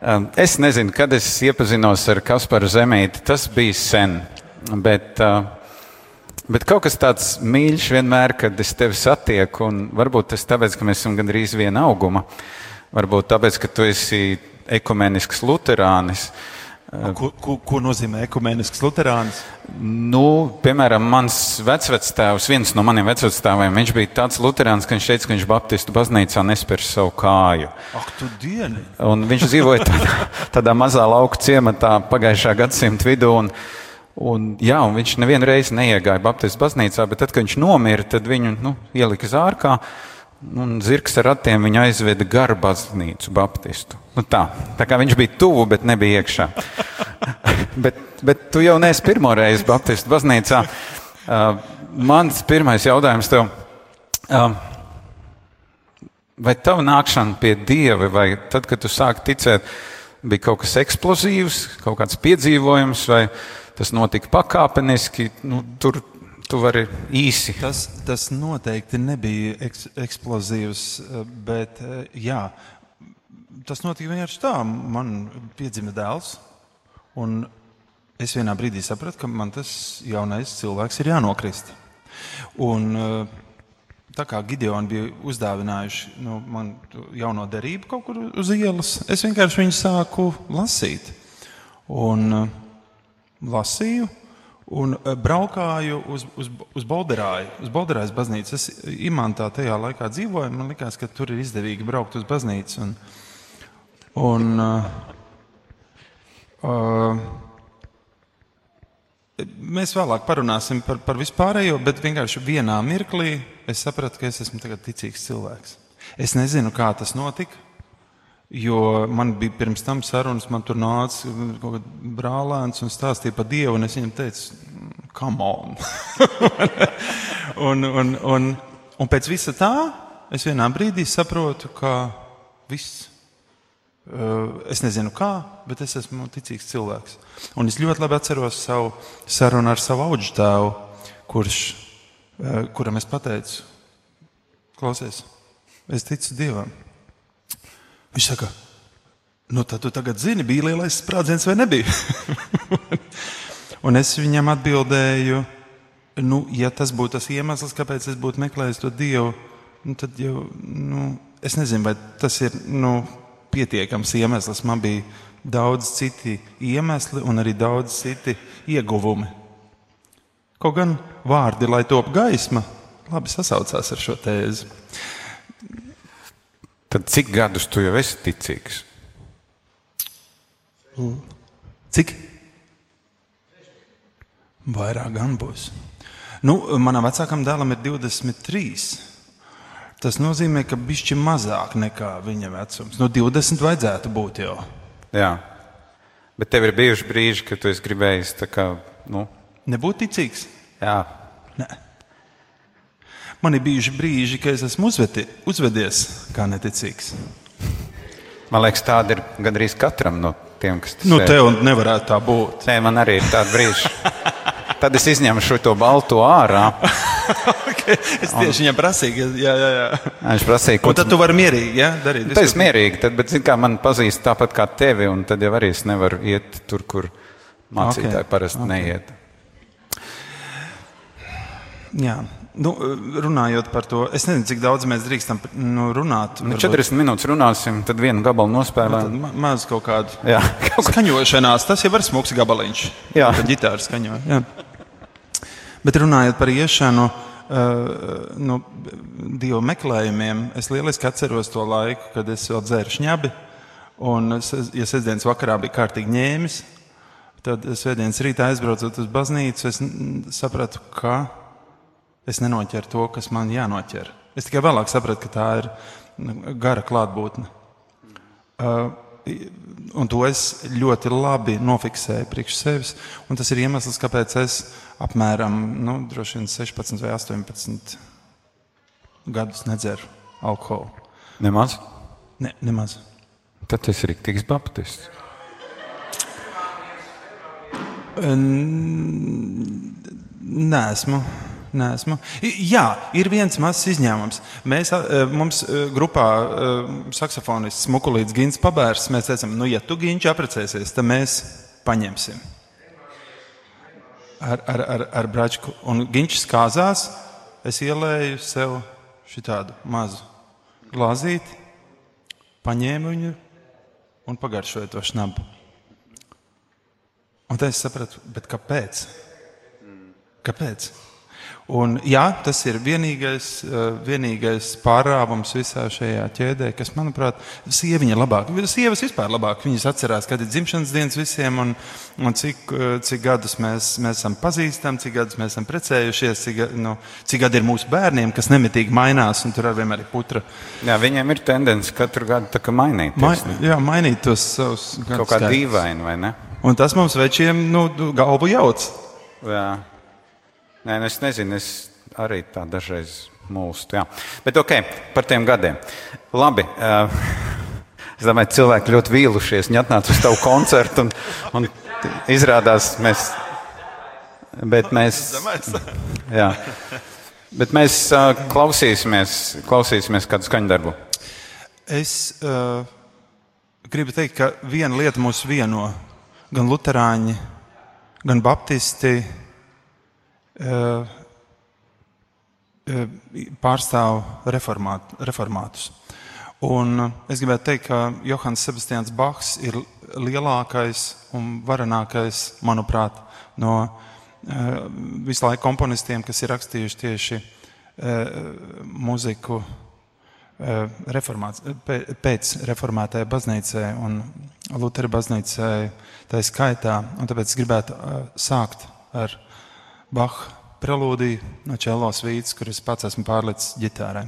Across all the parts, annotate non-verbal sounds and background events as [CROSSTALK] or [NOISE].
Um, es nezinu, kad es iepazinos ar Kasparu Zemīti. Tas bija sen. Bet, uh, bet kaut kas tāds mīļš vienmēr, kad es tevi satieku. Varbūt tas tāpēc, ka mēs esam gandrīz viena auguma. Varbūt tāpēc, ka tu esi ekumenisks luterānis. Uh, Ko, ko, ko nozīmē ekumenisks luterānis? Nu, piemēram, mans vecvectēvs, viens no maniem vecvectēviem, viņš bija tāds luterāns, ka viņš teica, ka viņš Baptistu baznīcā nespēr savu kāju. Ak, tu dieni! Un viņš dzīvoja tādā, [LAUGHS] tādā mazā lauka ciematā pagājušā gadsimta vidū. Un, un, jā, un viņš nevienu reizi neiegāja Baptistu baznīcā, bet tad, kad viņš nomira, tad viņu nu, ielika zārkā. Un zirgs ar ratiem viņu aizveda garu baznīcu, Baptistu. Nu tā, tā kā viņš bija tuvu, bet nebija iekšā. [LAUGHS] bet, bet tu jau neesi pirmo reizi Baptistu baznīcā. Uh, mans pirmais jautājums tev. Uh, vai tava nākšana pie Dieva, vai tad, kad tu sāki ticēt, bija kaut kas eksplozīvs, kaut kāds piedzīvojums, vai tas notika pakāpeniski? Nu, tur Tu vari īsi. Tas, tas noteikti nebija eks, eksplozīvs, bet jā, tas notika vienkārši tā. Man piedzima dēls, un es vienā brīdī sapratu, ka man tas jaunais cilvēks ir jānokrist. Un, tā kā Gideoni bija uzdāvinājuši nu, man jauno derību kaut kur uz ielas, es vienkārši viņu sāku lasīt. Un lasīju, un eh, braukāju uz, uz, uz Bolderāju, uz Bolderājas baznīcu. Es imantā tajā laikā dzīvoju, man likās, ka tur ir izdevīgi braukt uz baznīcu. Un, un, uh, uh, mēs vēlāk parunāsim par, par vispārējo, bet vienkārši vienā mirklī es sapratu, ka es esmu ticīgs cilvēks. Es nezinu, kā tas notika. Jo man bija pirms tam sarunas, man tur nāca kaut kāds brālēns un stāstīja par Dievu, un es viņam teicu, come on. [LAUGHS] un, un, un, un pēc visa tā, es vienā brīdī saprotu, ka viss. Es nezinu kā, bet es esmu ticīgs cilvēks. Un es ļoti labi atceros savu sarunu ar savu augu tēvu, kurš, kuram es pateicu, klausies, es ticu Dievam. Viņš saka, nu tad tu tagad zini, bija lielais sprādziens vai nebija. [LAUGHS] un es viņam atbildēju, nu, ja tas būtu tas iemesls, kāpēc es būtu meklējis to Dievu, nu, tad jau, nu, es nezinu, vai tas ir nu, pietiekams iemesls. Man bija daudz citi iemesli un arī daudz citi ieguvumi. Kaut gan vārdi, lai top gaisma, labi sasaucās ar šo tēzi. Tad cik gadus tu jau esi ticīgs? Cik? Vairāk gan būs. Nu, manam vecākam dēlam ir 23. Tas nozīmē, ka bišķi mazāk nekā viņa vecums. No 20 vajadzētu būt jau. Jā. Bet tev ir bijuši brīži, kad tu esi gribējis tā kā, nu. Nebūt ticīgs? Jā. Nē. Man ir bijuši brīži, kad es esmu uzvedi, uzvedies kā neticīgs. Man liekas, tāda ir gandrīz katram no tiem, kas nu, tev nevarētu tā būt. Nē, man arī ir tāda brīža. Tad es izņemu šo to balto ārā. [LAUGHS] okay. Es tieši viņam prasīju, jā. Viņš prasīja, ko tad tu vari mierīgi ja, darīt. Tad es mierīgi, tad, bet, zin, kā man pazīst tāpat kā tevi, un tad jau arī es nevaru iet tur, kur mācītāji okay. parasti okay. neiet. Jā, Nu, runājot par to, es nezinu, cik daudz mēs drīkstam nu, runāt. Nu, 40 minūtes runāsim, tad vienu gabalu nospēlējam. Nu, maz kaut kādu jā, kaut [LAUGHS] skaņošanās, tas jau ir smags gabaliņš. Jā, tā ģitāra skaņo. Jā. Bet runājot par iešanu, uh, no divu meklējumiem, es lieliski atceros to laiku, kad es vēl dzēru šņabi. Un, ja sestdienas vakarā bija kārtīgi ņēmis, tad svētdienas rītā aizbraucot uz baznīcu, es sapratu, ka es nenoķeru to, kas man jānoķer. Es tikai vēlāk sapratu, ka tā ir gara klātbūtne. Uh, un to es ļoti labi nofiksēju priekš sevis. Tas ir iemesls, kāpēc es apmēram nu, 16 vai 18 gadus nedzeru alkoholu. Nemaz? Ne, nemaz. Tad tas ir rīktīgs baptists. Nē, esmu. Nesmu. Jā, ir viens mazs izņēmums. Mēs, mums grupā saksofonists Mukulīts Gins Pabērs, mēs teicām, nu, ja tu Ginču apprecēsies, tad mēs paņemsim. Ar, ar, ar, ar bračku. Un Ginčs kāzās, es ielēju sev šitādu mazu glāzīti, paņēmu viņu un pagaršoju to šnabu. Un tad es sapratu, kāpēc? Kāpēc? Un, jā, tas ir vienīgais, eh, vienīgais pārāvums visā šajā ķēdē, kas, manuprāt, sieviņa labāk. Sievas vispār labāk. Viņas atcerās, kad ir dzimšanas dienas visiem un, un cik, eh, cik gadus mēs, mēs esam pazīstami, cik gadus mēs esam precējušies, cik, nu, cik gadi ir mūsu bērniem, kas nemitīgi mainās, un tur ar vienmēr ir putra. Jā, viņiem ir tendence katru gadu mainīt. Ma, jā, mainīt tos savus. Kaut kā dīvaini, vai ne? Un tas mums večiem nu, galvu jauc. Jā. Nē, nu es nezinu, es arī tā dažreiz mūstu. Jā. Bet ok, par tiem gadiem. Labi. Uh, es domāju, cilvēki ļoti vīlušies. Viņi atnāca uz tavu koncertu un, un izrādās, mēs. Bet mēs, [LAUGHS] jā, bet mēs uh, klausīsimies, klausīsimies kādu skaņdarbu. Es uh, gribu teikt, ka viena lieta mūs vieno. Gan luterāņi, gan baptisti, pārstāv reformāt, reformātus. Un es gribētu teikt, ka Johans Sebastians Bachs ir lielākais un varenākais, manuprāt, no visu laiku komponistiem, kas ir rakstījuši tieši muziku pēc reformētajai baznīcai un Lutera baznīcai tā skaitā. Un tāpēc es gribētu sākt ar Baha prelūdiju no Čelo svītas, kuras pats esmu pārlicis ģitārai.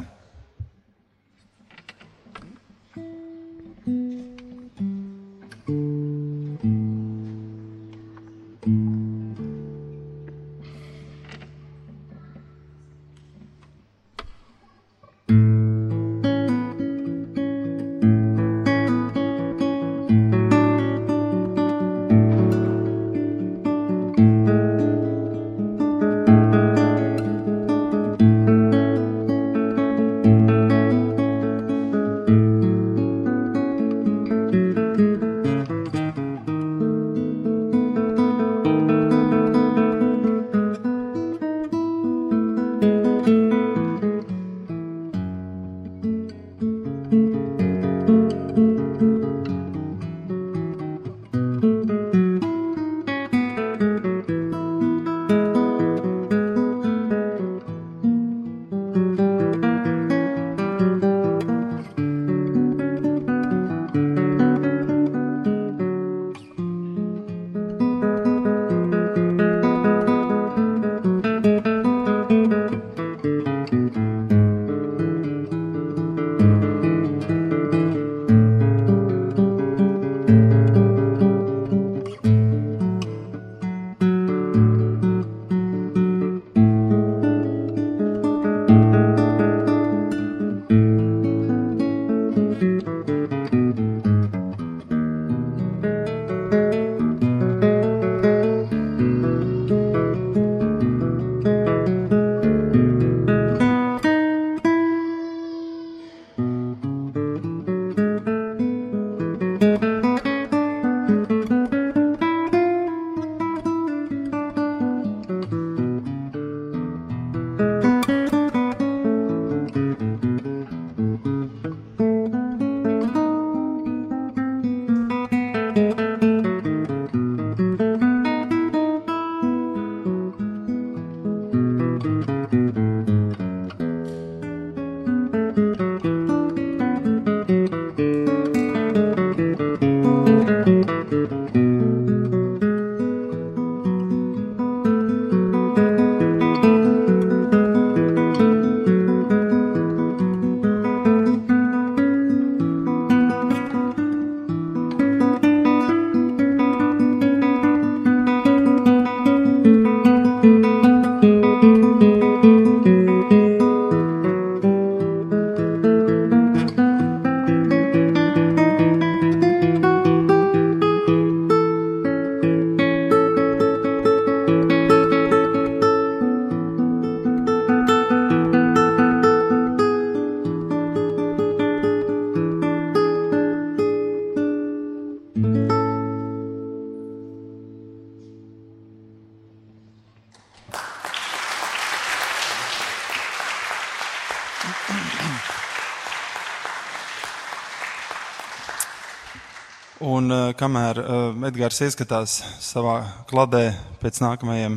Kamēr uh, Edgars ieskatās savā kladē pēc nākamajiem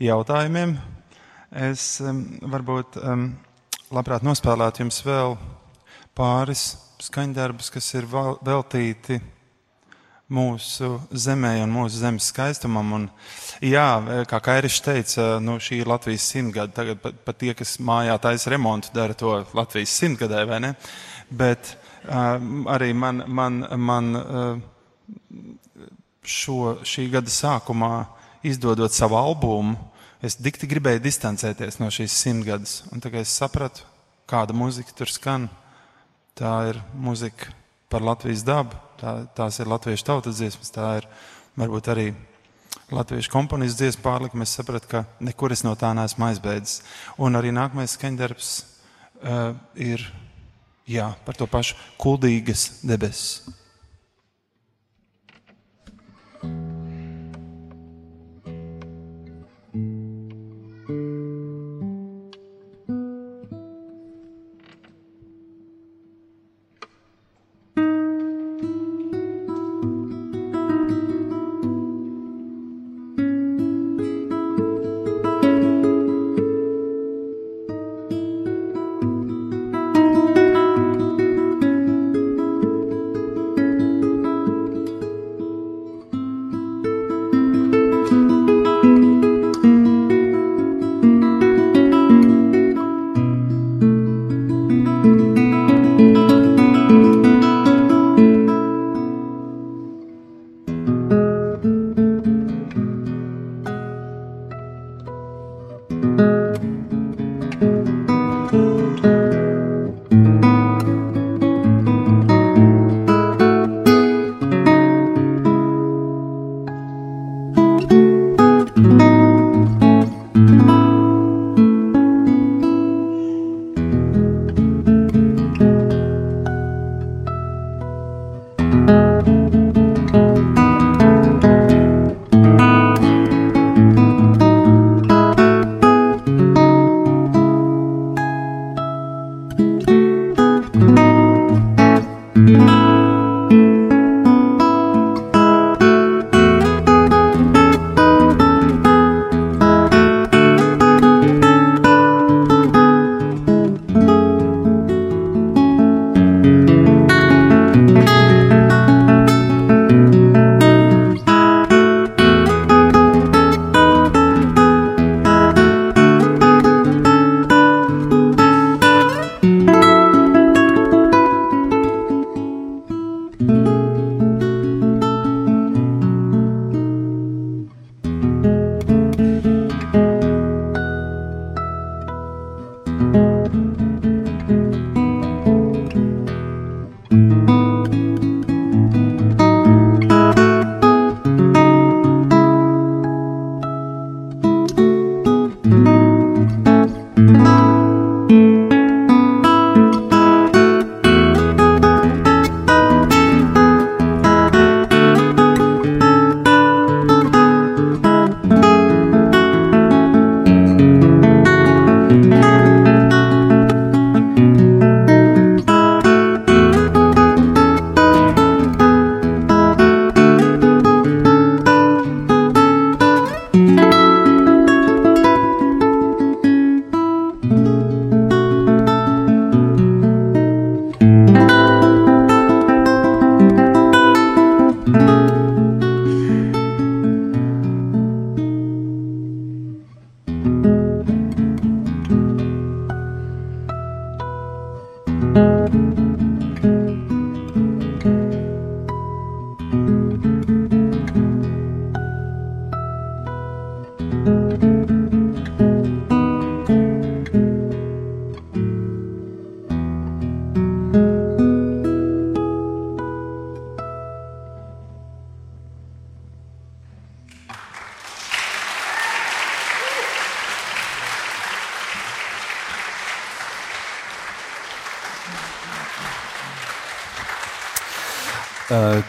jautājumiem, es um, varbūt um, labprāt nospēlētu jums vēl pāris skaņdarbus, kas ir veltīti mūsu zemē un mūsu zemes skaistumam. Un, jā, kā Kairišs teica, nu, šī ir Latvijas simtgada. Tagad pat, pat tie, kas mājā taisa remontu, dara to Latvijas simtgadē, vai ne? Bet uh, arī man, man, man uh, šo, šī gada sākumā izdodot savu albumu, es dikti gribēju distancēties no šīs simtgades. Un tagad es sapratu, kāda muzika tur skan. Tā ir muzika par Latvijas dabu, tā, tās ir latviešu tautas dziesmas, tā ir varbūt arī latviešu komponistu dziesmu pārlikuma. Es sapratu, ka nekur es no tā neesmu aizbēdzis. Un arī nākamais skaņdarbs uh, ir jā, par to pašu kuldīgas debesis.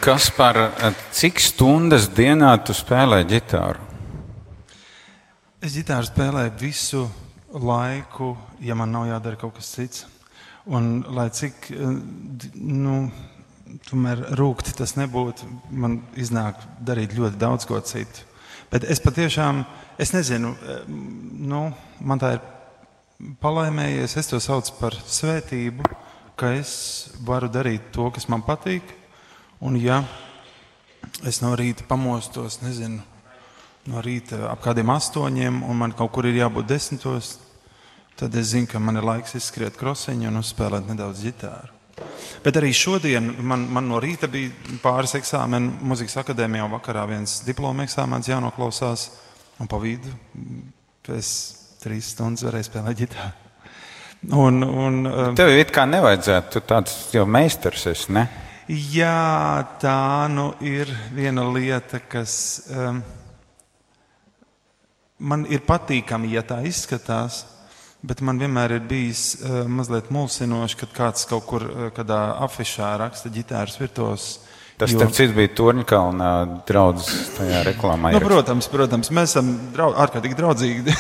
Kas par cik stundas dienā tu spēlē ģitāru? Es ģitāru spēlēju visu laiku, ja man nav jādara kaut kas cits. Un, lai cik nu, tomēr rūkti tas nebūtu. Man iznāk darīt ļoti daudz ko citu. Bet es patiešām, es nezinu, nu, man tā ir palaimējies. Es to saucu par svētību, ka es varu darīt to, kas man patīk. Un ja es no rīta pamostos, nezinu, no rīta ap kādiem astoņiem, un man kaut kur ir jābūt desmitos, tad es zinu, ka man ir laiks izskriet krosiņu un uzspēlēt nedaudz ģitāru. Bet arī šodien man, man no rīta bija pāris eksāmeni muzikas akadēmijā, un vakarā viens diploma eksāmens jānoklausās, un pa vidu es trīs stundas varēju spēlēt ģitāru. Un, un, Tev it kā nevajadzētu, tu tāds jau meistars esi, ne? Jā, tā nu ir viena lieta, kas um, man ir patīkami, ja tā izskatās. Bet man vienmēr ir bijis uh, mazliet mulsinoši, kad kāds kaut kur uh, afišā raksta ģitāras virtuos. Tas, jo... starp citu, bija Torņkalna draugs tajā reklāmā. Nu, protams, protams, mēs esam draud, ārkārtīgi draudzīgi. [LAUGHS]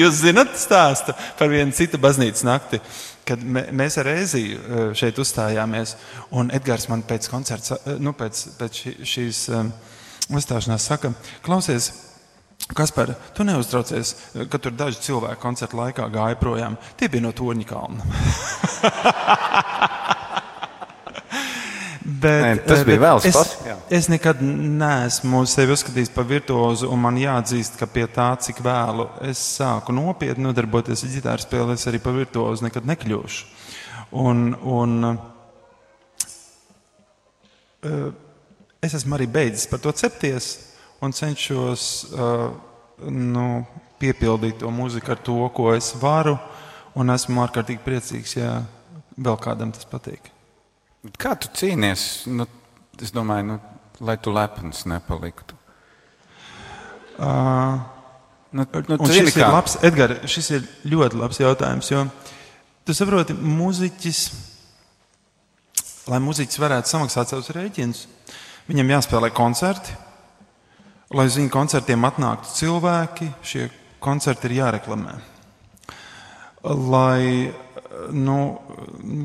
Jūs zinat stāstu par vienu citu baznīcas nakti, kad mēs ar Ēziju uh, šeit uzstājāmies, un Edgars man pēc koncerta, nu, pēc, pēc šīs um, uzstāšanās saka, klausies, Kas par to neuztraucies, ka tur daži cilvēki koncerta laikā gāja projām? Tie bija no Torņa kalna. [LAUGHS] Bet, Nē, tas bija vēl es, es nekad neesmu sevi uzskatījis par virtuozu, un man jāatzīst, ka pie tā, cik vēlu es sāku nopietni nodarboties ar ģitāru spēli, es arī par virtuozu nekad nekļūšu. Un, un, uh, es esmu arī beidzis par to cepties un cenšos uh, nu, piepildīt to mūziku ar to, ko es varu. Un esmu ārkārtīgi priecīgs, ja vēl kādam tas patīk. Kā tu cīnies? Nu, es domāju, nu, lai tu lepns nepaliktu. Uh, nu, nu, šis, ir labs, Edgar, šis ir ļoti labs jautājums. Jo tu saproti, mūziķis, lai mūziķis varētu samaksāt savus rēķinus, viņam jāspēlē koncerti lai uz viņu koncertiem atnāktu cilvēki, šie koncerti ir jāreklamē. Lai, nu,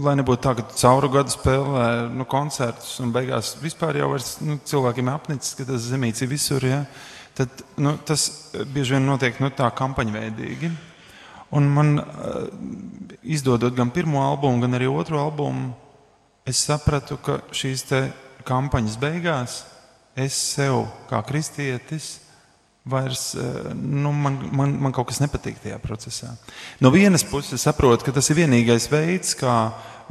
lai nebūtu tā, ka cauru gadu spēlē nu, koncertus un beigās vispār jau vairs, nu, cilvēkiem apnicis, ka tas zemīts ir visur. Ja? Tad, nu, tas bieži vien notiek nu, tā kampaņveidīgi. Un man, izdodot gan pirmo albumu, gan arī otro albumu, es sapratu, ka šīs kampaņas beigās es sev kā kristietis vairs eh, nu, man, man, man kaut kas nepatīk tajā procesā. No vienas puses, saprotu, ka tas ir vienīgais veids, kā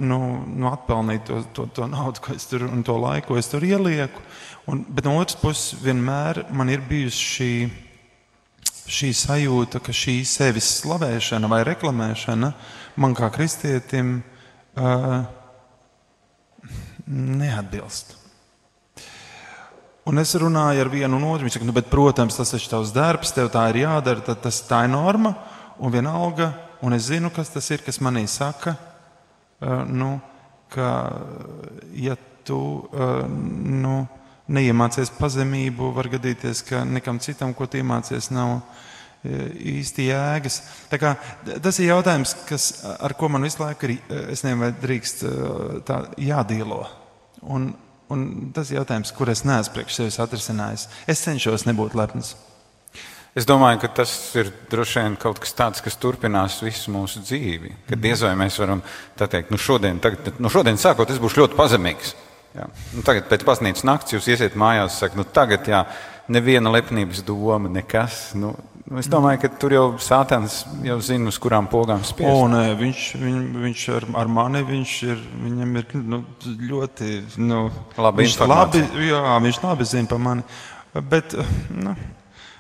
nu, nu, atpelnīt to, to, to naudu, ko es tur un to laiku, ko es tur ielieku. Un, bet no otras puses, vienmēr man ir bijusi šī, šī sajūta, ka šī sevis slavēšana vai reklamēšana man kā kristietim uh, neatbilst. Un es runāju ar vienu un otru. Viņš saka, nu, bet, protams, tas ir tavs darbs, tev tā ir jādara, tad tas tā ir norma. Un vienalga, un es zinu, kas tas ir, kas manī saka, uh, nu, ka, ja tu uh, nu, neiemācies pazemību, var gadīties, ka nekam citam, ko tu iemācies, nav īsti jēgas. Kā, tas ir jautājums, kas, ar ko man visu laiku ir, es nezinu, vai drīkst tā jādīlo. Un, Un tas ir jautājums, kur es neesmu priekš sevis atrisinājis. Es cenšos nebūt lepns. Es domāju, ka tas ir droši vien kaut kas tāds, kas turpinās visu mūsu dzīvi. Kad diez vai mēs varam teikt, nu šodien, tagad, nu šodien sākot, es būšu ļoti pazemīgs. Jā. Nu, tagad pēc pasnīcas nakts jūs iesiet mājās un sakat, nu tagad jā, neviena lepnības doma, nekas. Nu, Nu, es domāju, ka tur jau Sātans jau zina, uz kurām pogām. O, nē, viņš, viņ, viņš ar, ar mani viņš ir, viņam ir nu, ļoti nu, labi viņš labi, jā, viņš labi zina par mani. Bet, nu,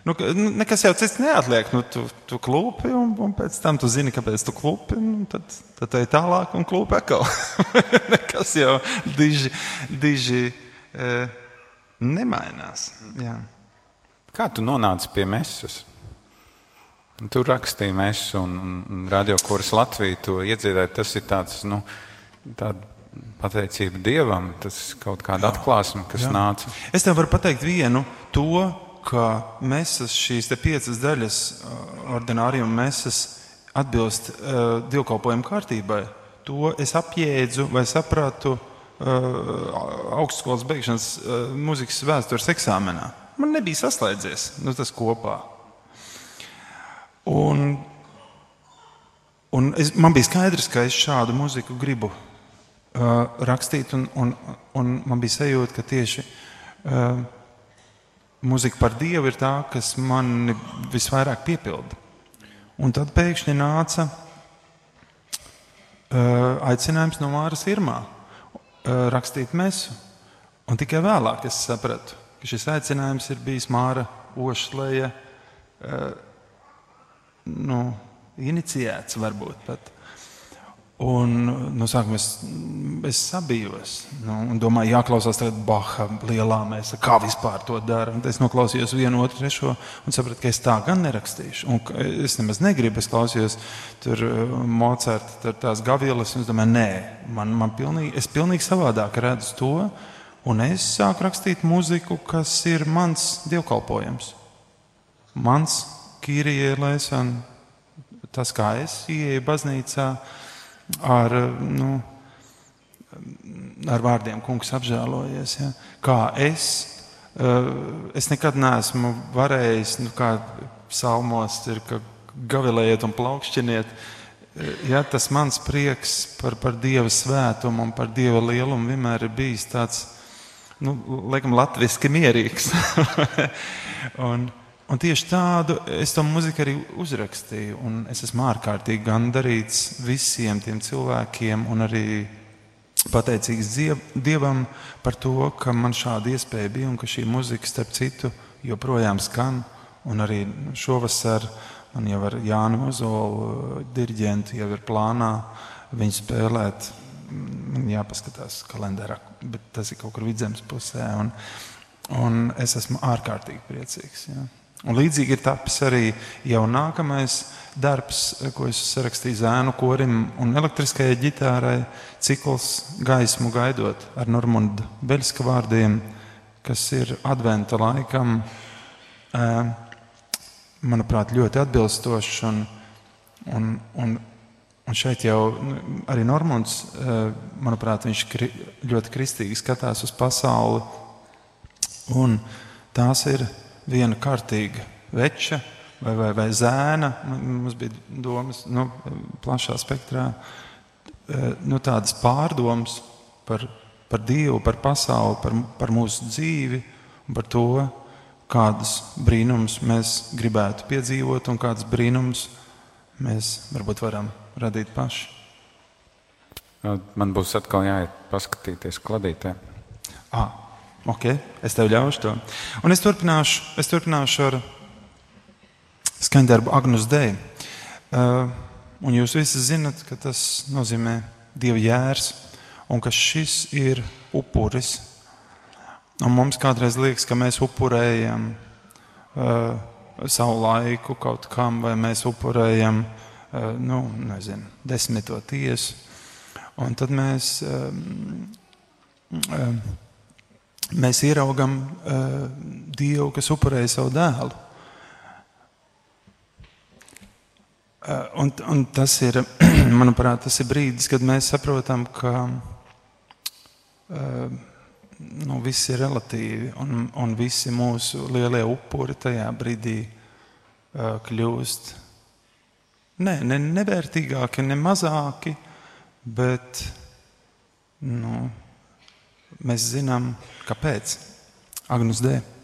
nu, nekas jau cits neatliek. Nu, tu, tu klūpi, un, un pēc tam tu zini, kāpēc tu klūpi. Tad, tad ej tālāk un klūpi atkal. [LAUGHS] nekas jau diži, diži e, nemainās. Jā. Kā tu nonāci pie mesas? Tur rakstīja mēs, un, un radiokoris Latvija to iedziedāja. Tas ir tāds, nu, pateicība Dievam, tas kaut kāda atklāsme, kas jā. nāca. Es tev varu pateikt vienu, to, ka mesas, šīs piecas daļas, ordinārijuma mesas, atbilst uh, dievkalpojumu kārtībai. to es apjēdzu vai sapratu uh, augstskolas beigšanas uh, mūzikas vēstures eksāmenā. Man nebija saslēdzies nu, tas kopā. Un, un es, man bija skaidrs, ka es šādu mūziku gribu uh, rakstīt, un, un, un man bija sajūta, ka tieši uh, mūzika par Dievu ir tā, kas man visvairāk piepilda. Un tad pēkšņi nāca uh, aicinājums no Māras Irmā uh, rakstīt mesu. Un tikai vēlāk es sapratu, ka šis aicinājums ir bijis Māra Ošleja uh, nu, inicijēts varbūt pat. Un no sākuma es, es sabijos nu, domāju, jāklausās tagad Baha lielā mēsā, kā vispār to dara. Un es noklausījos vienu, otru, trešo un sapratu, ka es tā gan nerakstīšu. Un es nemaz negribu, es klausījos tur uh, Mocarta, tur tās gavielas, un es domāju, nē, man, man pilnīgi, es pilnīgi savādāk redzu to. Un es sāku rakstīt muziku, kas ir mans dievkalpojums. Mans kīrijas, un tas, kā es ieeju baznīcā ar, nu, ar vārdiem, kungs apžēlojies. Ja? Kā es, eh, es nekad neesmu varējis, nu, kā psalmos ir, ka gavilējiet un plaukšķiniet. Eh, ja, tas mans prieks par, par Dieva svētumu un par Dieva lielumu vienmēr ir bijis tāds, nu, laikam, latviski mierīgs. [LAUGHS] un, Un tieši tādu es to mūziku arī uzrakstīju. Es esmu ārkārtīgi gandarīts visiem tiem cilvēkiem un arī pateicīgs Dievam par to, ka man šāda iespēja bija un ka šī mūzika, starp citu, joprojām skan. Un arī šovasar man jau ar Jānu Ozolu diriģentu jau ir plānā viņu spēlēt. Man jāpaskatās kalendārā, bet tas ir kaut kur vidzemes pusē. Un, un es esmu ārkārtīgi priecīgs. Jā. Un līdzīgi ir tapis arī jau nākamais darbs, ko es sarakstīju zēnu korim un elektriskajai ģitārai, cikls gaismu gaidot ar Normunda Beļska vārdiem, kas ir adventa laikam, manuprāt, ļoti atbilstošs. Un, un, un, un šeit jau nu, arī Normunds, manuprāt, viņš kri, ļoti kristīgi skatās uz pasauli. Un tās ir viena kārtīga veča vai, vai, vai zēna. Mums bija domas nu, plašā spektrā, e, nu, tādas pārdomas par, par Dievu, par pasauli, par, par mūsu dzīvi un par to, kādus brīnumus mēs gribētu piedzīvot un kādus brīnumus mēs varbūt varam radīt paši. Man būs atkal jāiet paskatīties kladītē. Ah, Ok, es tev ļaušu to. Un es turpināšu, es turpināšu ar skaņdarbu Agnus Dei. Uh, un jūs visi zinat, ka tas nozīmē Dieva jērs un ka šis ir upuris. Un mums kādreiz liekas, ka mēs upurējam uh, savu laiku kaut kam, vai mēs upurējam uh, nu, nezinu, desmito tiesu. Un tad mēs um, um, mēs ieraugam Dievu, kas upurēja savu dēlu. Un, un tas ir, [CLEARS THROAT] manuprāt, tas ir brīdis, kad mēs saprotam, ka uh, nu, viss ir relatīvi un, un visi mūsu lielie upuri tajā brīdī uh, kļūst ne, ne nevērtīgāki, ne mazāki, bet nu, mēs zinām, kāpēc. Agnus Dēļ.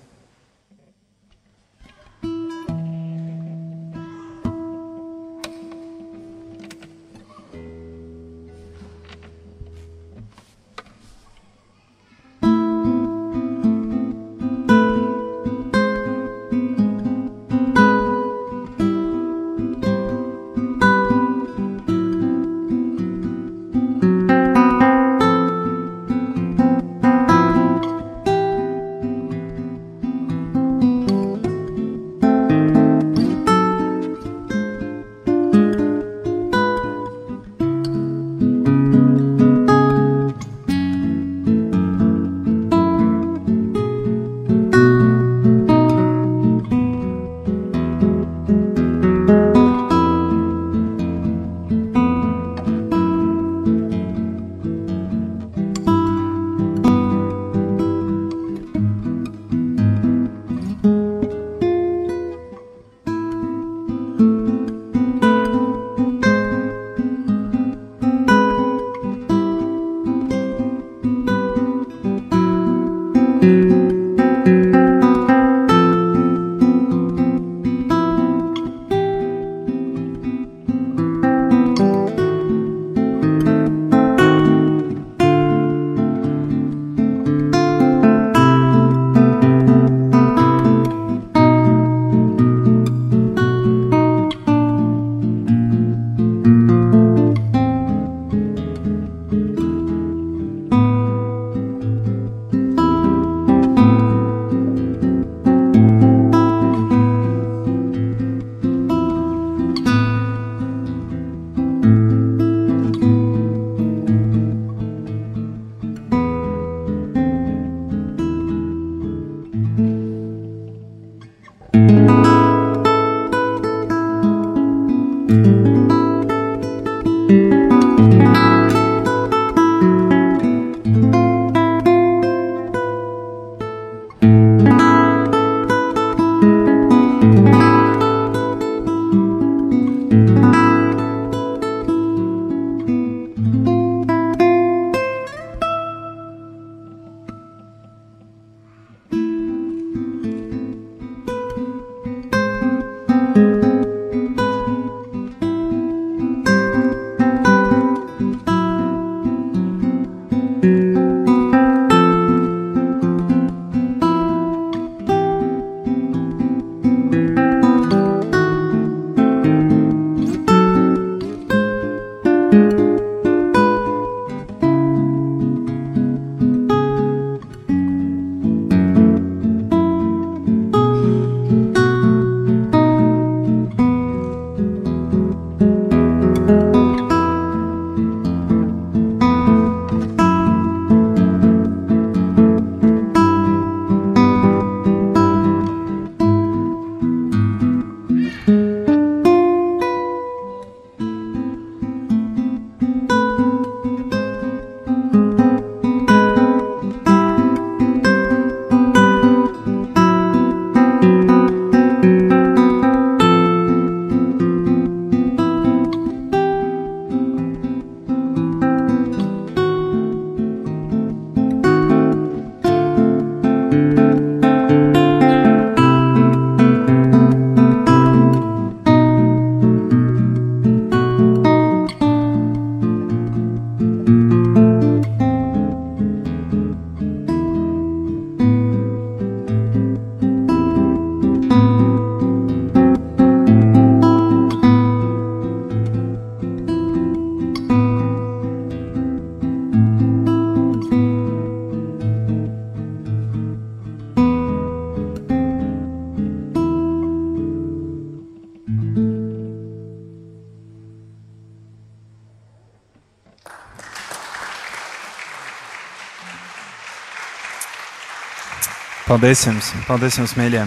Paldies jums, paldies jums mīļie.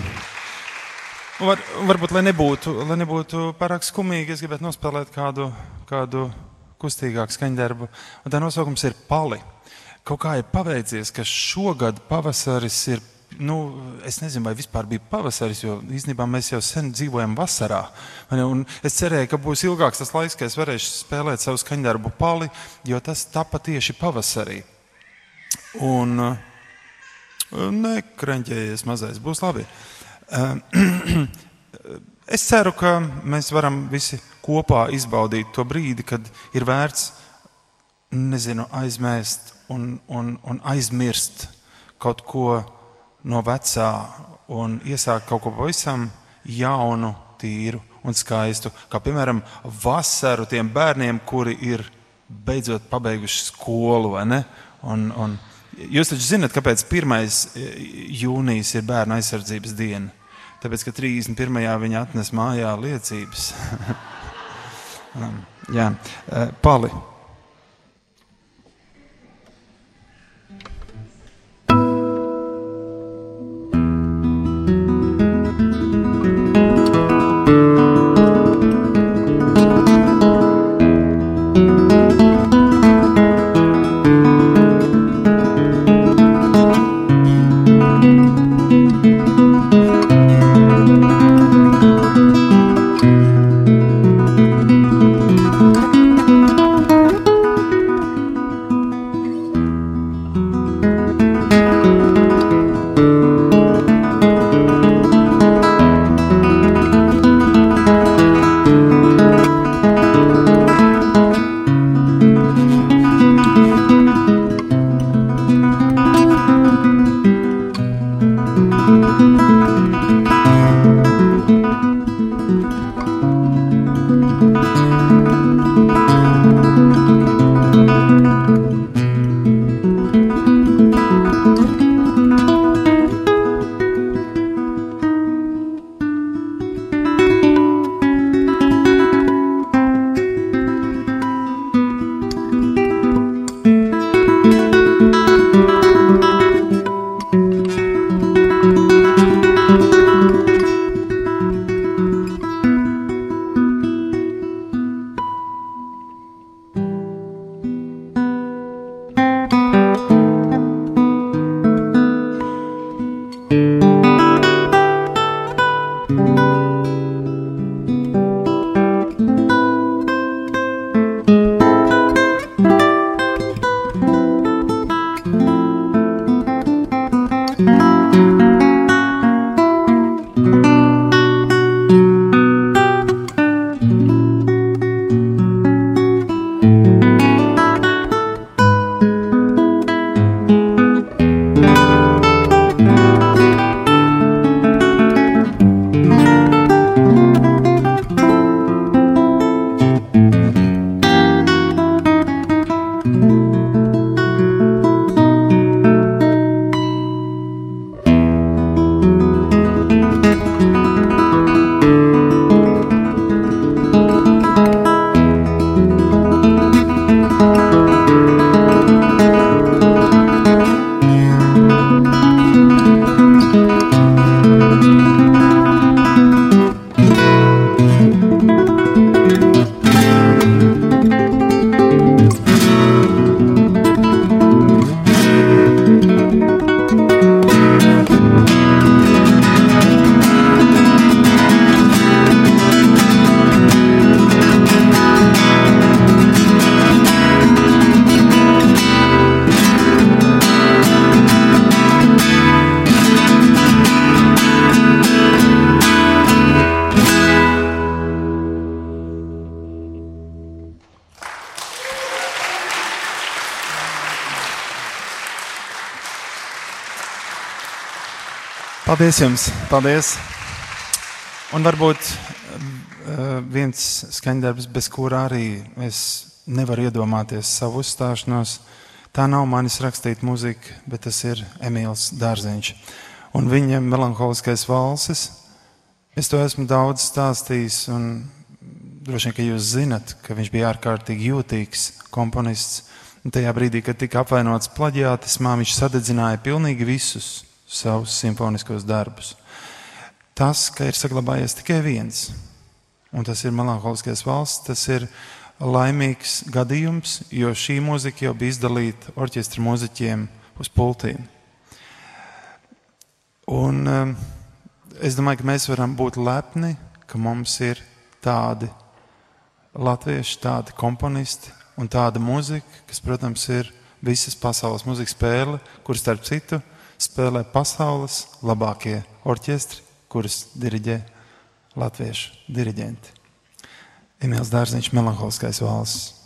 Var, varbūt, lai nebūtu, lai nebūtu pārāk skumīgi, es gribētu nospēlēt kādu, kādu kustīgāku skaņdarbu. Un tā nosaukums ir Pali. Kaut kā ir paveicies, ka šogad pavasaris ir nu, es nezinu, vai vispār bija pavasaris, jo īstenībā mēs jau sen dzīvojam vasarā. Un es cerēju, ka būs ilgāks tas laiks, kad es varēšu spēlēt savu skaņdarbu pali, jo tas tapa tieši pavasarī. Un, uh, Nekranķējies mazais, būs labi. [CLEARS THROAT] Es ceru, ka mēs varam visi kopā izbaudīt to brīdi, kad ir vērts, nezinu, aizmēst un, un, un aizmirst kaut ko no vecā un iesākt kaut ko pavisam jaunu, tīru un skaistu. Kā piemēram, vasaru tiem bērniem, kuri ir beidzot pabeiguši skolu, vai ne? Un, un, Jūs taču zināt, kāpēc 1. E, jūnijas ir bērnu aizsardzības diena? Tāpēc, ka 31. viņa atnes mājā liecības. [LAUGHS] Jā, e, Pali. Paldies jums! Paldies! Un varbūt uh, viens skaņdarbs, bez kura arī es nevaru iedomāties savu uzstāšanos. Tā nav manis rakstīta muzika, bet tas ir Emīls Dārziņš. Un viņa melanholiskais valses. Es to esmu daudz stāstījis, un droši vien, ka jūs zinat, ka viņš bija ārkārtīgi jūtīgs komponists. Un tajā brīdī, kad tika apvainots plaģiātismā, viņš sadedzināja pilnīgi visus savus simfoniskos darbus. Tas, ka ir saglabājies tikai viens, un tas ir melanholiskais valsts, tas ir laimīgs gadījums, jo šī mūzika jau bija izdalīta orķestra mūziķiem uz pultīm. Un, um, es domāju, ka mēs varam būt lepni, ka mums ir tādi latvieši, tādi komponisti un tāda mūzika, kas, protams, ir visas pasaules mūzikas spēle, kur starp citu spēlē pasaules labākie orķestri, kurus diriģē latviešu diriģenti. Emīls Dārziņš, melanholiskais valsts.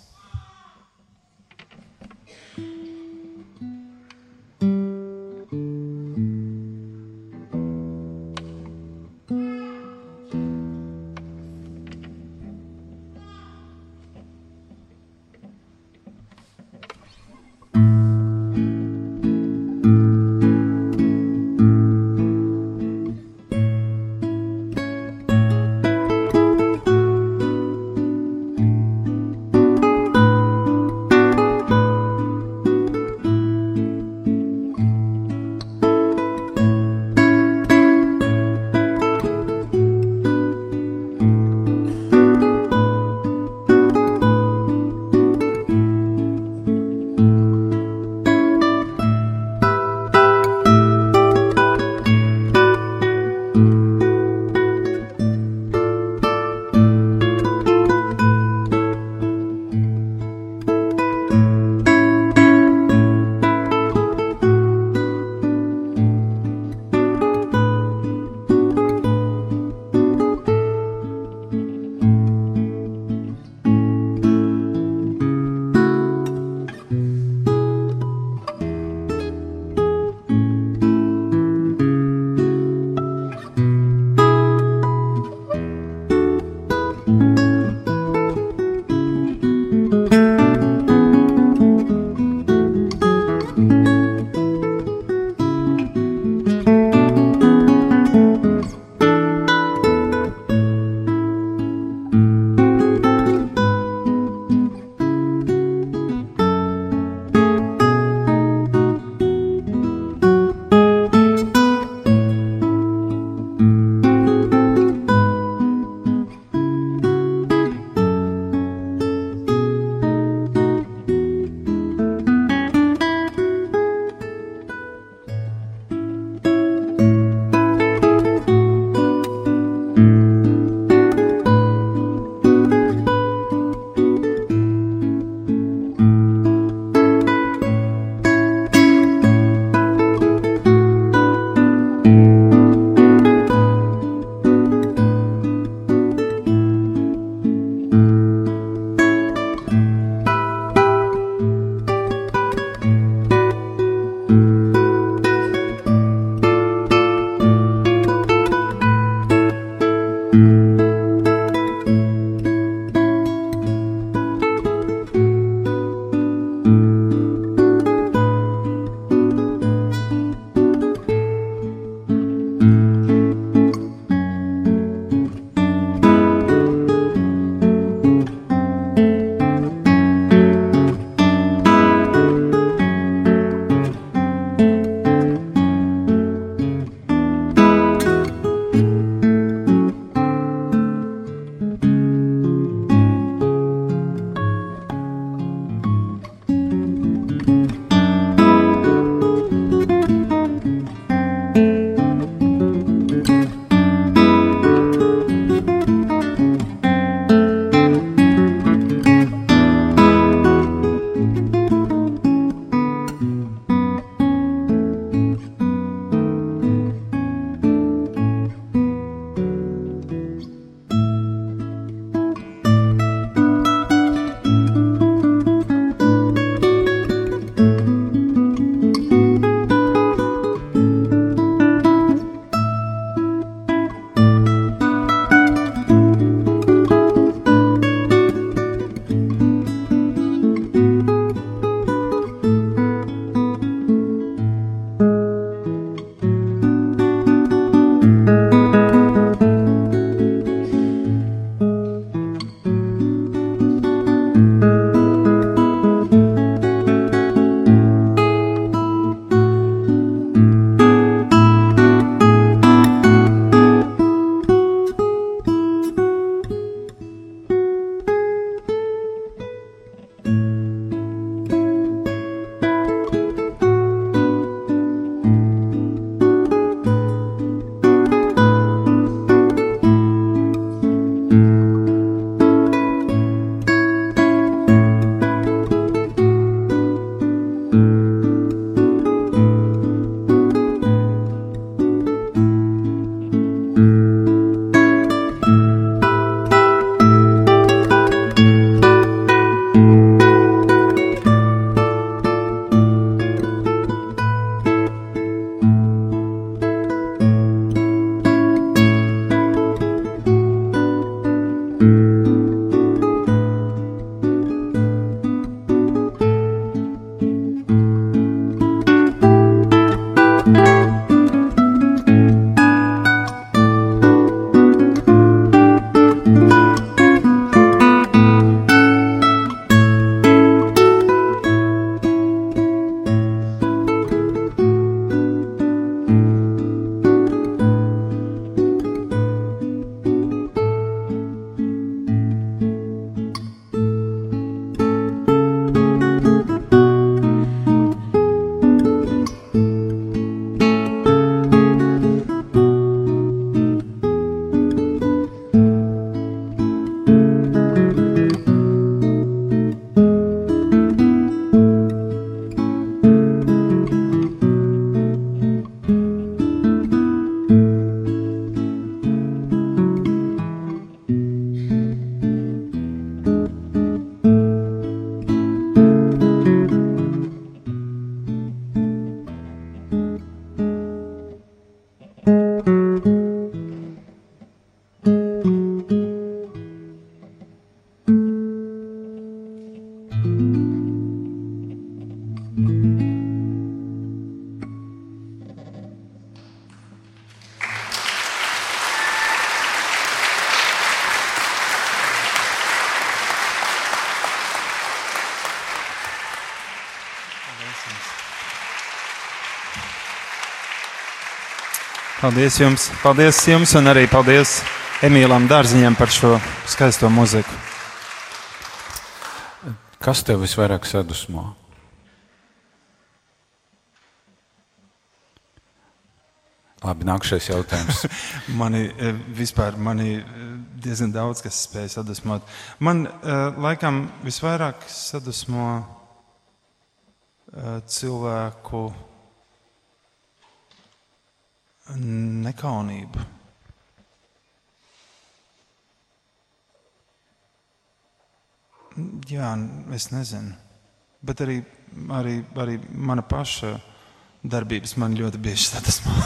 Paldies jums, paldies jums un arī paldies Emīlam Dārziņam par šo skaisto muziku. Kas tev visvairāk sadusmo? Labi, nākamais jautājums. [LAUGHS] mani eh, vispār mani eh, diezgan daudz kas spēja sadusmot. Man uh, laikam visvairāk sadusmo cilvēku nekaunību. Jā, es nezinu. Bet arī, arī, arī mana paša darbības man ļoti bieži sadusmo. [LAUGHS]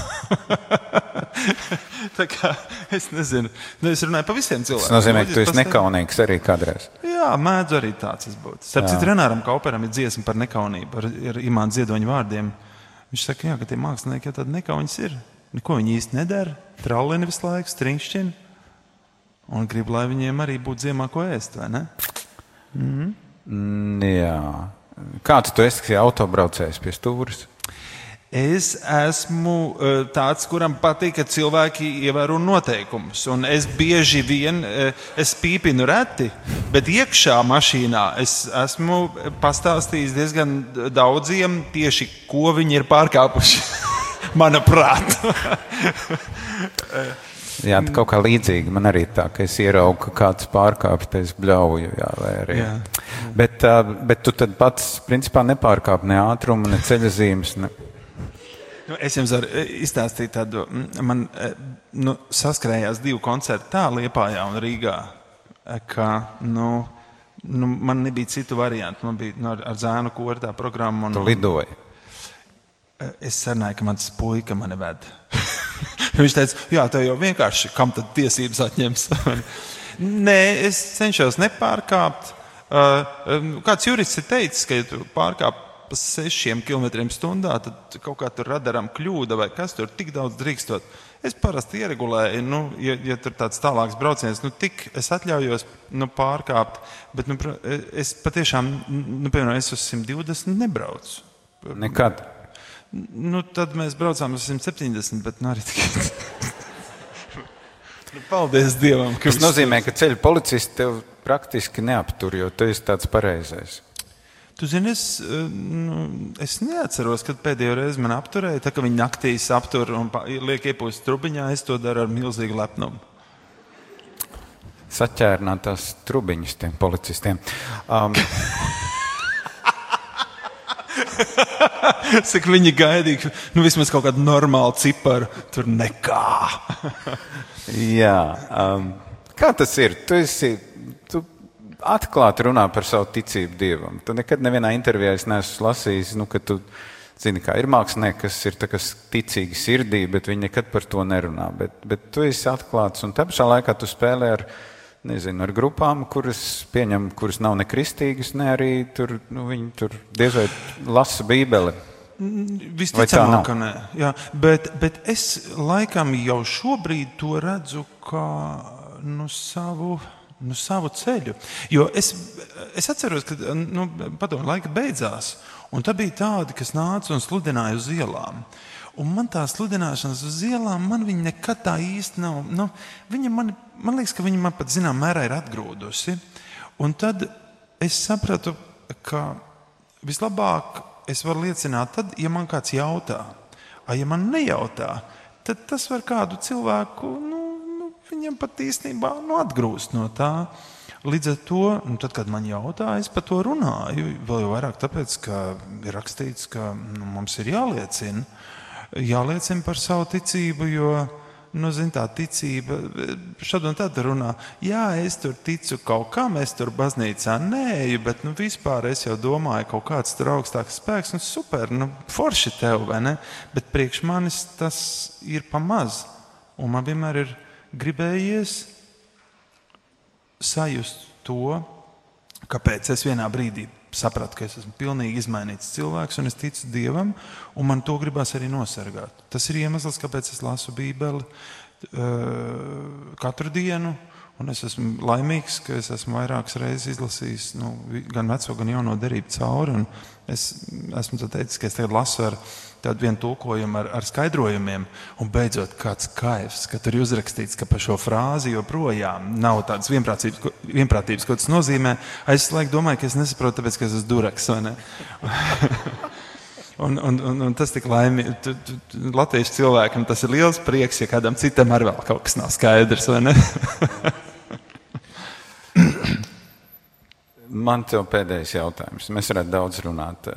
Tā kā es nezinu, nu, es runāju par visiem cilvēkiem. Tas nozīmē, ka tu esi nekaunīgs arī kādreiz. Jā, mēdzu arī tāds būt. Starp citu, Renāram Kauperam ir dziesma par nekaunību, ar, ar imānu ziedoņu vārdiem. Viņš saka, jā, ka tie mākslinieki jau tādi nekauņas ir. Neko viņi īsti nedara, trauliņi visu laiku, stringšķini. Un grib, lai viņiem arī būtu ziemā ko ēst, vai ne? Mm. Mm, jā. Kāds tu esi autobraucējs pie stūres? Es esmu e, tāds, kuram patīk, ka cilvēki ievēro noteikumus. Un es bieži vien e, es pīpinu reti, bet iekšā mašīnā es esmu pastāstījis diezgan daudziem tieši, ko viņi ir pārkāpuši. [LAUGHS] Manuprāt. [LAUGHS] Jā, tā kaut kā līdzīga. Man arī tā, ka es ieraugu, ka kāds pārkāpj, tad es bļauju. Jā, arī. Jā. Bet, bet tu tad pats, principā, nepārkāp ne ātrumu, ne ceļa zīmes. Ne... Nu, es jums varu izstāstīt tādu, man nu, saskrējās divu koncertu tā Liepājā un Rīgā, ka, nu, nu, man nebija citu variantu. Man bija nu, ar, ar zēnu kortā programma. Un, tu lidoji. Es sarunāju, ka mans puika mani ved. [LAUGHS] Viņš teica, jā, tā jau vienkārši, kam tad tiesības atņems? [LAUGHS] Nē, es cenšos nepārkāpt. Kāds jurists ir teicis, ka, ja tu pārkāp pa sešiem kilometriem stundā, tad kaut kā tur radaram kļūda vai kas tur tik daudz drīkstot. Es parasti ieregulēju, nu, ja, ja tur tāds tālāks brauciens, nu, tik es atļaujos nu, pārkāpt, bet nu, es patiešām, nu, piemēram, es uz 120 nebraucu. Nekad. Nu, tad mēs braucām uz 170, bet nu, arī tikai. nu, paldies Dievam. Tas nozīmē, ka ceļu policisti tev praktiski neaptur, jo tu esi tāds pareizais. Tu zini, es, eh, nu, es neatceros, kad pēdējo reizi man apturēja. Tā kā viņi naktīs aptur un liek iepūst trubiņā, es to daru ar milzīgu lepnumu. Saķērnātās trubiņas tiem policistiem. Um, [LAUGHS] [LAUGHS] Cik viņi gaidīja, nu vismaz kaut kādu normālu ciparu, tur nekā. [LAUGHS] Jā, um, kā tas ir? Tu esi. Tu Atklāti runā par savu ticību dievam. Tu nekad nevienā intervijā neesmu lasījis, nu, ka tu zini, kā ir mākslinieki, kas ir kas ticīgi sirdī, bet viņi nekad par to nerunā. Bet, bet tu esi atklāts un tā pašā laikā tu spēlē ar viņu nezinu, ar grupām, kuras pieņem, kuras nav ne kristīgas, ne arī tur, nu, viņi tur diez vai lasa Bībeli. Visticamāk, ka nē. Jā, bet, bet es laikam jau šobrīd to redzu kā nu, savu. Nu, savu ceļu. Jo es, es atceros, ka nu, padomu laika beidzās, un tā bija tādi, kas nāca un sludināja uz ielām. Un man tā sludināšanas uz ielām, man viņa nekad tā īsti nav. Nu, viņa man, man liekas, ka viņa man pat zināmā mērā ir atgrūdusi. Un tad es sapratu, ka vislabāk es varu liecināt, tad, ja man kāds jautā, a, ja man nejautā, tad tas var kādu cilvēku, nu, nu, viņam pat īstenībā nu, atgrūst no tā. Līdz ar to, nu, tad, kad man jautā, es par to runāju. Vēl jau vairāk tāpēc, ka ir rakstīts, ka nu, mums ir jāliecina jāliecina par savu ticību, jo nu, zin, tā ticība šad un tad runā, jā, es tur ticu kaut kam, es tur baznīcā nēju, bet nu, vispār es jau domāju, ka kaut kāds tur augstāks spēks, nu super, nu, forši tev, vai ne? Bet priekš manis tas ir pamaz. Un man vienmēr ir gribējies sajust to, kāpēc es vienā brīdī sapratu, ka es esmu pilnīgi izmainīts cilvēks, un es ticu Dievam, un man to gribās arī nosargāt. Tas ir iemesls, kāpēc es lasu Bībeli uh, katru dienu, Un es esmu laimīgs, ka es esmu vairākas reizes izlasījis nu, gan veco, gan jauno derību cauri. Es esmu teicis, ka es tagad lasu ar tādu vienu tulkojumu, ar, ar skaidrojumiem, un beidzot kāds kaivs, ka tur ir uzrakstīts, ka par šo frāzi joprojām nav tādas vienprātības, vienprātības, ko tas nozīmē. Es laikam domāju, ka es nesaprotu, tāpēc, ka es esmu duraks. [LAUGHS] Un, un, un, un tas tik laimīgi. Latvijas cilvēkam tas ir liels prieks, ja kādam citam arī vēl kaut kas nav skaidrs. Man te ir pēdējais jautājums. Mēs varētu daudz runāt.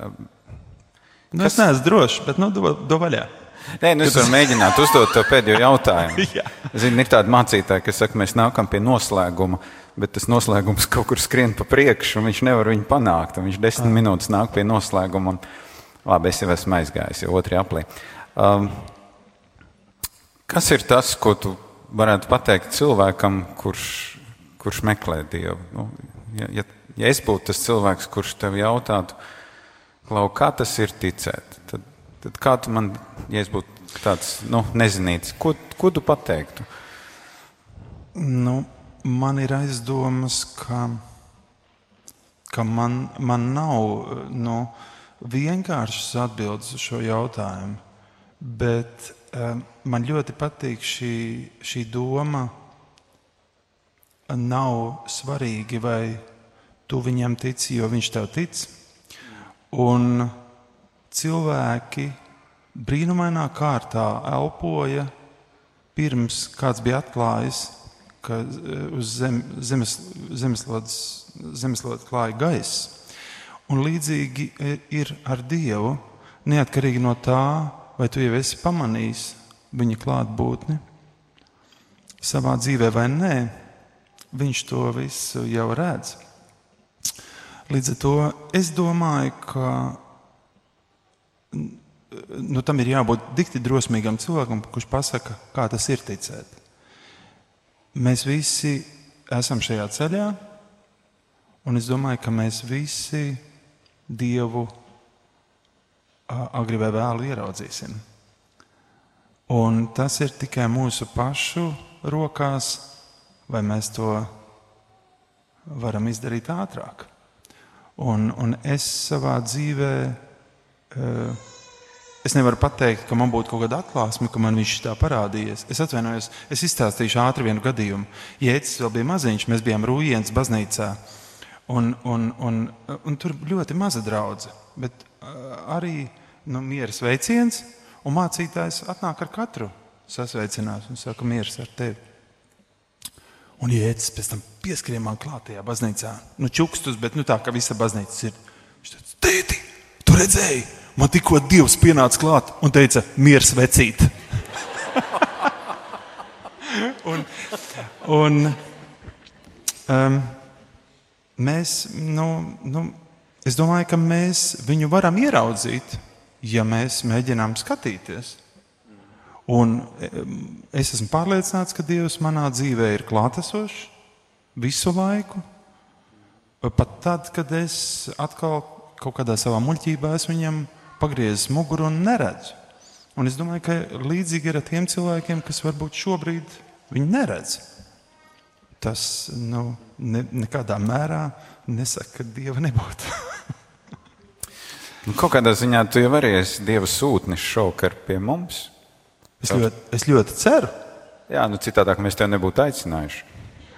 Nu, Kas... Es neesmu drošs, bet nu, do, do vaļā. Nē, nu es varu mēģināt uzdot tev pēdējo jautājumu. [LAUGHS] Zini, ir tādi mācītāji, kas saka, mēs nākam pie noslēguma, bet tas noslēgums [LAUGHS] kaut kur skrien pa priekšu, un viņš nevar viņu panākt. Viņš desmit ah. minūtes nāk pie noslēguma, un labi, es jau esmu aizgājis, jau otrajā aplī. Um, kas ir tas, ko tu varētu pateikt cilvēkam, kurš, kurš meklē Dievu? Nu, ja, ja, ja es būtu tas cilvēks, kurš tev jautātu, Klau, kā tas ir ticēt? Tad, tad kā tu man, ja es būtu tāds nu, nezinīts, ko, ko tu pateiktu? Nu, man ir aizdomas, ka, ka man, man nav nu, vienkāršas atbildes uz šo jautājumu, bet um, man ļoti patīk šī, šī doma. Nav svarīgi, vai tu viņam tici, jo viņš tev tic Un cilvēki brīnumainā kārtā elpoja pirms kāds bija atklājis, ka eh, uz zem, zemes, zemeslodes, zemeslodes klāja gaiss. Un līdzīgi eh, ir ar Dievu, neatkarīgi no tā, vai tu jau esi pamanījis viņa klātbūtni savā dzīvē vai nē, viņš to visu jau redz. Līdz ar to es domāju, ka nu, tam ir jābūt dikti drosmīgam cilvēkam, kurš pasaka, kā tas ir ticēt. Mēs visi esam šajā ceļā, un es domāju, ka mēs visi Dievu agri vai vēlu ieraudzīsim. Un tas ir tikai mūsu pašu rokās, vai mēs to varam izdarīt ātrāk. Un, un es savā dzīvē, uh, es nevaru pateikt, ka man būtu kaut kāda atklāsme, ka man viņš tā parādījies. Es atvainojos, es izstāstīšu ātri vienu gadījumu. Jēdzis vēl bija maziņš, mēs bijām Rūjienas baznīcā. Un, un, un, un tur ļoti maza draudzene, bet uh, arī nu, miera sveiciens, un mācītājs atnāk ar katru sasveicinās un saka, mieras ar tevi. Un Jēzus pēc tam pieskrien man klātajā baznīcā. Nu, čukstus, bet nu, tā kā visa baznīca ir. Viņš teica, tēti, tu redzēji, man tikko Dievs pienāca klāt un teica, miers vecīt. [LAUGHS] un, un um, mēs, nu, nu, es domāju, ka mēs viņu varam ieraudzīt, ja mēs mēģinām skatīties. Un es esmu pārliecināts, ka Dievs manā dzīvē ir klātesošs visu laiku. Pat tad, kad es atkal kaut kādā savā muļķībā esmu viņam pagriezis muguru un neredzu. Un es domāju, ka līdzīgi ir ar tiem cilvēkiem, kas varbūt šobrīd viņu neredz. Tas nu, ne, nekādā mērā nesaka, ka Dieva nebūtu. [LAUGHS] nu, kaut kādā ziņā tu jau arī esi Dieva sūtnis šokar pie mums. Es ļoti, es ļoti ceru. Jā, nu citādāk mēs tevi nebūtu aicinājuši.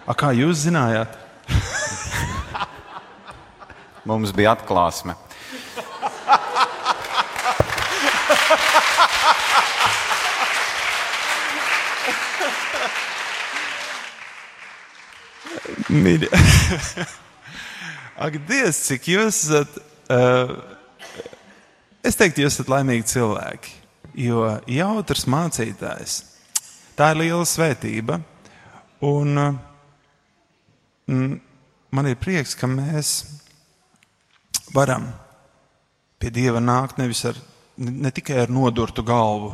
A, kā jūs zinājāt? [LAUGHS] Mums bija atklāsme. [LAUGHS] Mīļie. [LAUGHS] Ak, Dievs, cik jūs esat. Uh, es teiktu, jūs esat laimīgi cilvēki. Jo jautrs mācītājs, tā ir liela svētība. Un mm, man ir prieks, ka mēs varam pie Dieva nākt nevis ar, ne tikai ar nodurtu galvu,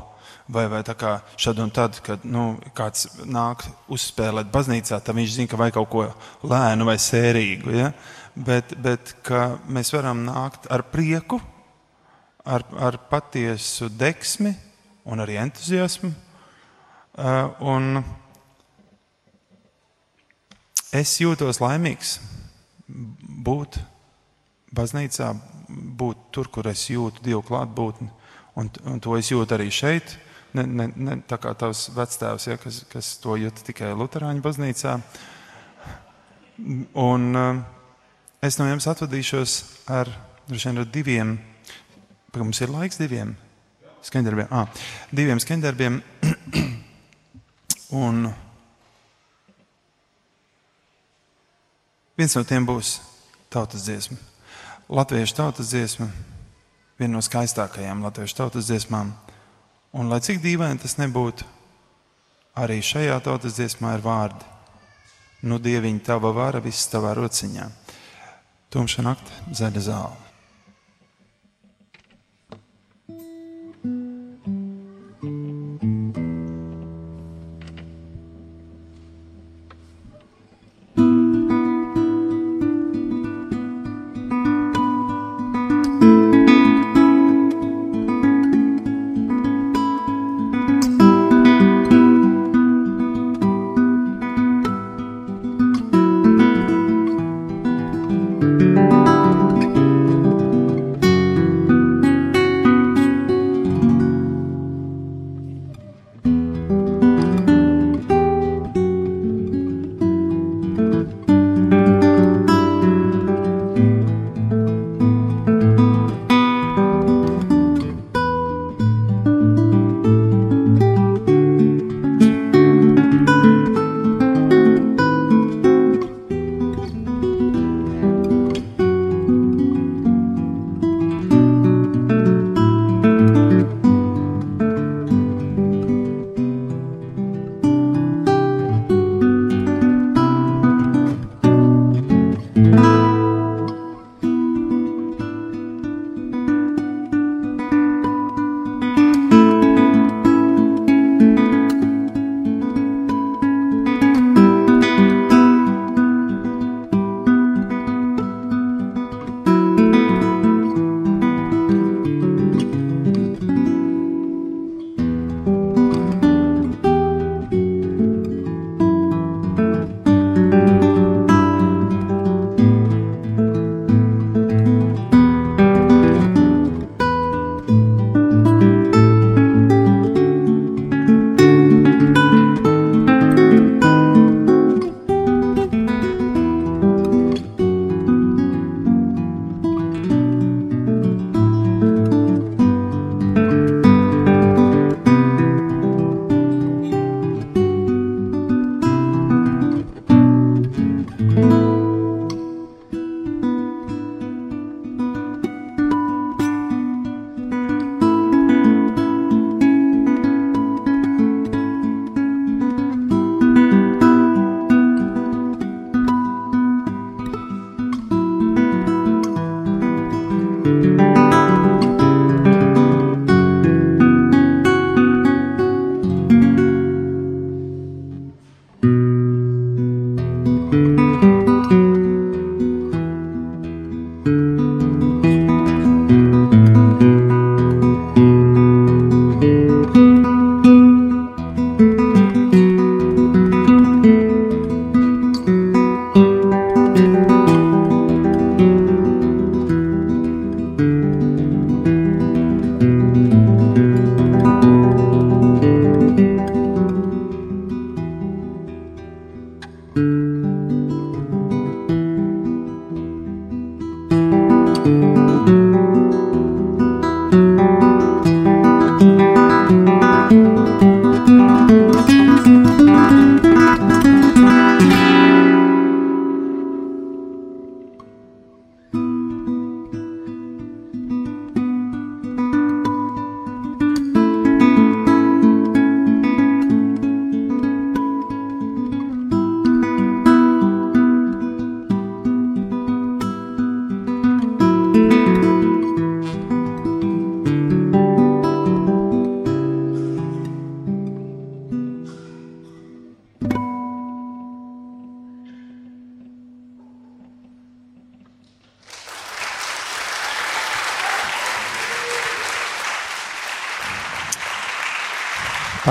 vai, vai tā kā šad un tad, kad nu, kāds nāk uzspēlēt baznīcā, tad viņš zina, ka vajag kaut ko lēnu vai sērīgu. Ja? Bet, bet mēs varam nākt ar prieku ar, ar patiesu deksmi un arī entuziasmu. Uh, un es jūtos laimīgs būt baznīcā, būt tur, kur es jūtu Dievu klātbūtni. Un, un to es jūtu arī šeit. Ne, ne, ne tā kā tavs vectēvs, ja, kas, kas to jūt tikai Lutāņu baznīcā. Un uh, es no jums atvadīšos ar, ar diviem, mums ir laiks diviem skandarbiem. Ah, diviem skandarbiem. [CLEARS THROAT] un viens no tiem būs tautas dziesma. Latviešu tautas dziesma, viena no skaistākajām latviešu tautas dziesmām. Un, lai cik dīvaini tas nebūtu, arī šajā tautas dziesmā ir vārdi. Nu, dieviņ, tava vara viss tavā rociņā. Tumša nakta, zaļa zāle.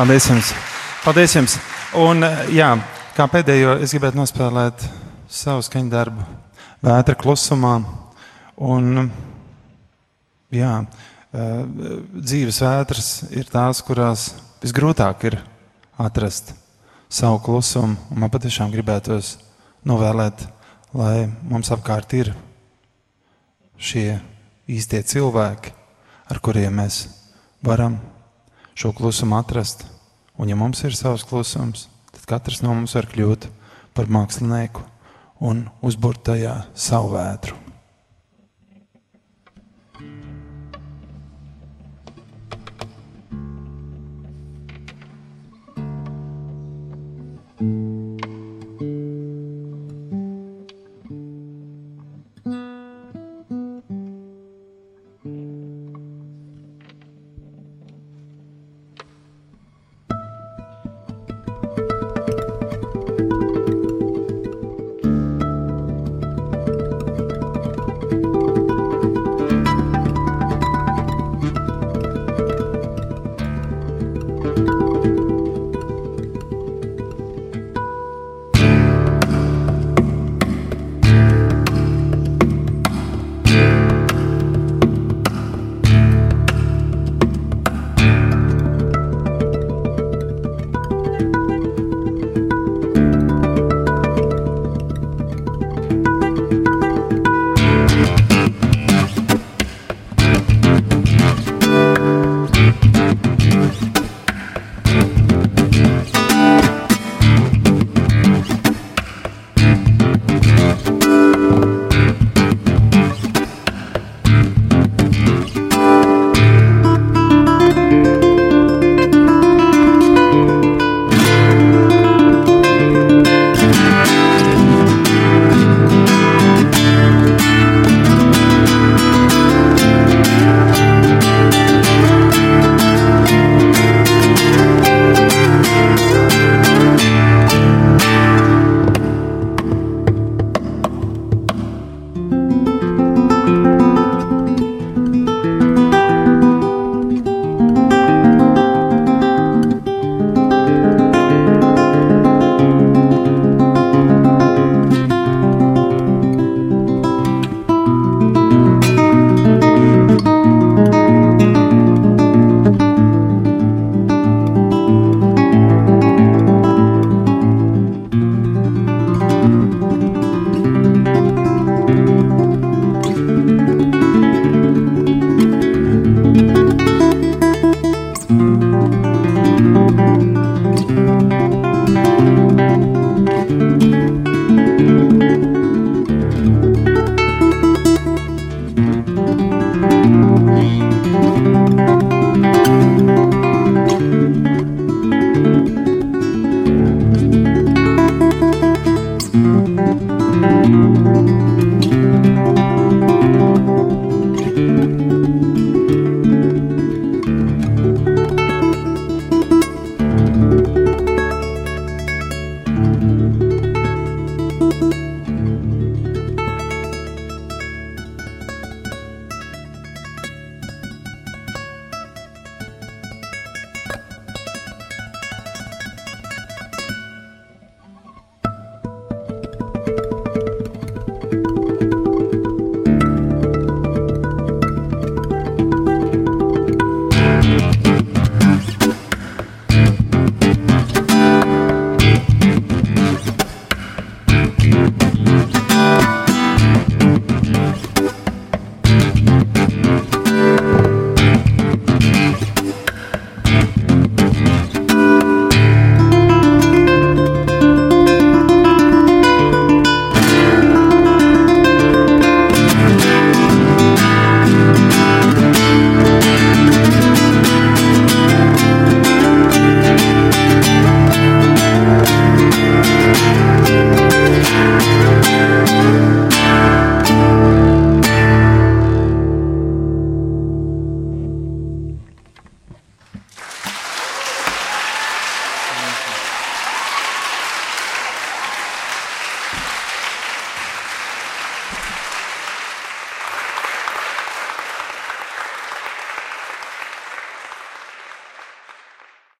Paldies jums! Paldies jums. Un, jā, kā pēdējo es gribētu nospēlēt savu skaņu darbu, vētra klusumā. Un, jā, dzīves vētras ir tās, kurās visgrūtāk ir atrast savu klusumu. Man patiešām gribētos novēlēt, lai mums apkārt ir šie īstie cilvēki, ar kuriem mēs varam šo klusumu atrast. Un, ja mums ir savs klusums, tad katrs no mums var kļūt par mākslinieku un uzbūvēt tajā savu vētru.